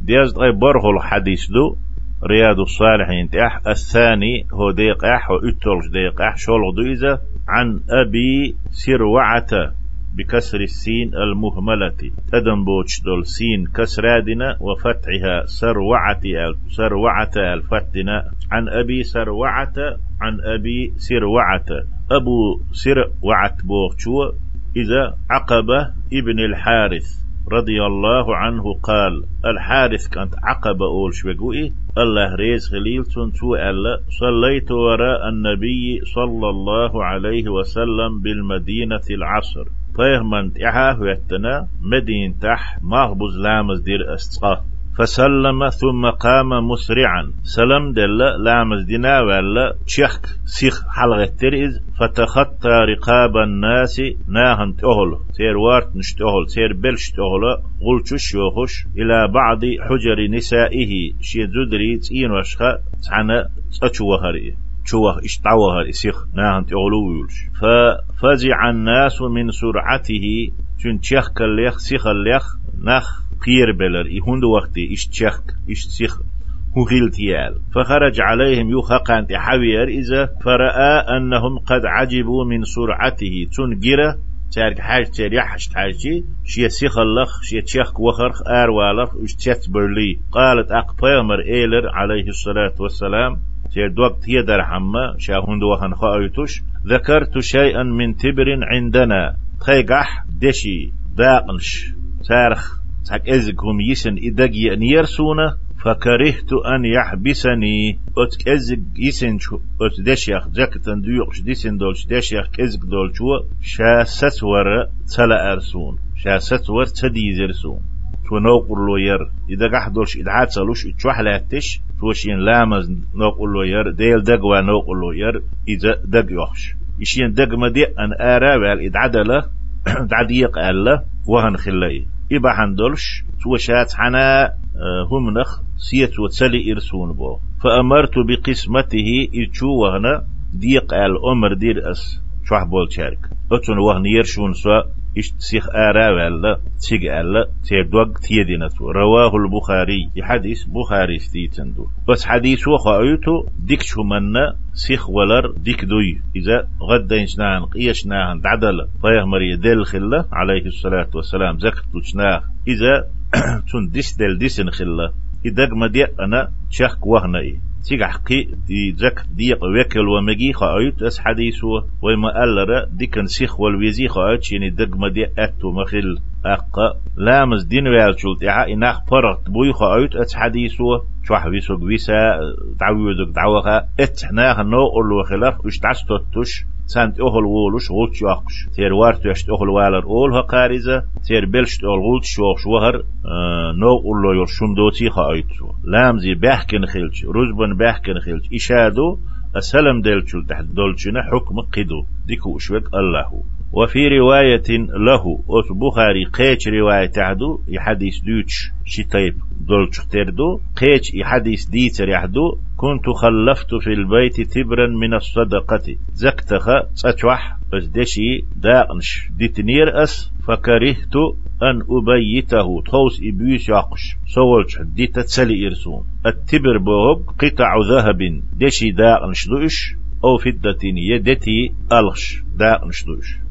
ديز أي برهو الحديث دو رياض الصالحين تح الثاني هو ديق أح وإتولش ديق أح شولغ دو عن أبي سروعة بكسر السين المهملة. تدن بوش دول سين كسرادنا وفتحها سروعة سروعة الفتنا عن أبي سروعة عن أبي سروعة. أبو سروعة بوغشو إذا عقبة ابن الحارث. رضي الله عنه قال الحارث كانت عقبة أول شوقوئي الله ريز خليل تنتو ألا صليت وراء النبي صلى الله عليه وسلم بالمدينة العصر. طيهمن تحا هوتنا مدين تح مغبوز لامز دير استقا فسلم ثم قام مسرعا. سلم دل لامز دينا ولا تشيخ سيخ حلغة تريز. فتخطى رقاب الناس ناهن تهل سير وارت نش تهل سير بلش تهل غلتش يوخش إلى بعض حجر نسائه. شي زدري تين وشخة. تحنا تشوهري شوه اشتعوها اسيخ ناهن تغلويلش ففزع الناس من سرعته. چون تشيخ كالليخ سيخ الليخ. نخ قير بلر يهند وقتي اش تشيخ اش سيخ هغيلتيال فخرج عليهم يخقان تحوير إذا فرأى أنهم قد عجبوا من سرعته. تنجرة تارك حاج تار يحش حاجي شي سيخ اللخ شي تشيخ وخرخ آر والخ اش تشت برلي قالت أقبامر إيلر عليه الصلاة والسلام تير دوقت يدر حما شاهون دوهن خايتوش ذكرت شيئا من تبر عندنا. تخيقح دشي داقنش تارخ تحك ازكم يسن إدقي أن يرسونا فكرهت أن يحبسني. أت كزق يسن شو أت دشيخ جاكتن ديوقش ديسن دولش دشيخ كزق دولشو شا ستور تلا أرسون شا ستور تدي زرسون. تو نوقر لو ير إذا قحدولش إدعاد سلوش إتشوح لاتش توشين لامز نوقر لو ير ديل دقوا نوقر لو ير إذا دق يوحش إشين دق مدي أن آرا وال دعديق ألا وهن خلاي إبا حندولش توشات حنا آه، هم نخ سيت وتسلي إرسون بو. فأمرت بقسمته إيشو وهنا ديق الأمر دير أس شوح بول شارك. أتون وهن يرشون سوا إش سيخ آرا ولا تيج ألا تيدوغ تيدينتو رواه البخاري. حديث بخاري ستيتندو. بس حديث وخايتو ديك شو منا سيخ ولر ديك دوي. إذا غدا إنشناهن قيشناهن دعدل طيه مريا دل خلة عليه الصلاة والسلام. زكت شناه إذا تون ديس دل ديسن خلة إذا ما دي أنا شخ وهنا إيه تيجا حقي دي زك ديق وكل ومجي خايت أس حديثو وما ألرا دي كان سيخ والويزي خايت شيني دق مدي أتو مخل أقا لامز دين ويالشولت إعا إناخ برت بوي خايت اس حديثو شوح ويسو قويسا تعويدك دعوها اتحناها نو قلو خلاف اشتعس تتش سانت أهل وولش غولت ياقش تير وارت يشت أهل والر أول هقارزة تير بلشت أهل غولت شوخ شوهر آه نو قلو يرشون دوتي خايتو لامزي بحكن خلش رزبن بحكن خلش إشادو أسلم دلتشل تحت دولتشنا حكم قدو. ديكو اشوك الله. وفي رواية له أس بخاري قيش رواية تعدو يحديث دوتش شتيب دولتش تردو قيش يحديث ديتر يحدو كنت خلفت في البيت تبرا من الصدقة. زكتخ تتوح بس دشي داقنش. ديتنير أس فكرهت أن أبيته. توس إبيس يقش سولش ديت تسلي إرسون التبر بوغ قطع ذهب. دشي داقنش دوش أو فدة يدتي ألغش. داقنش دوش.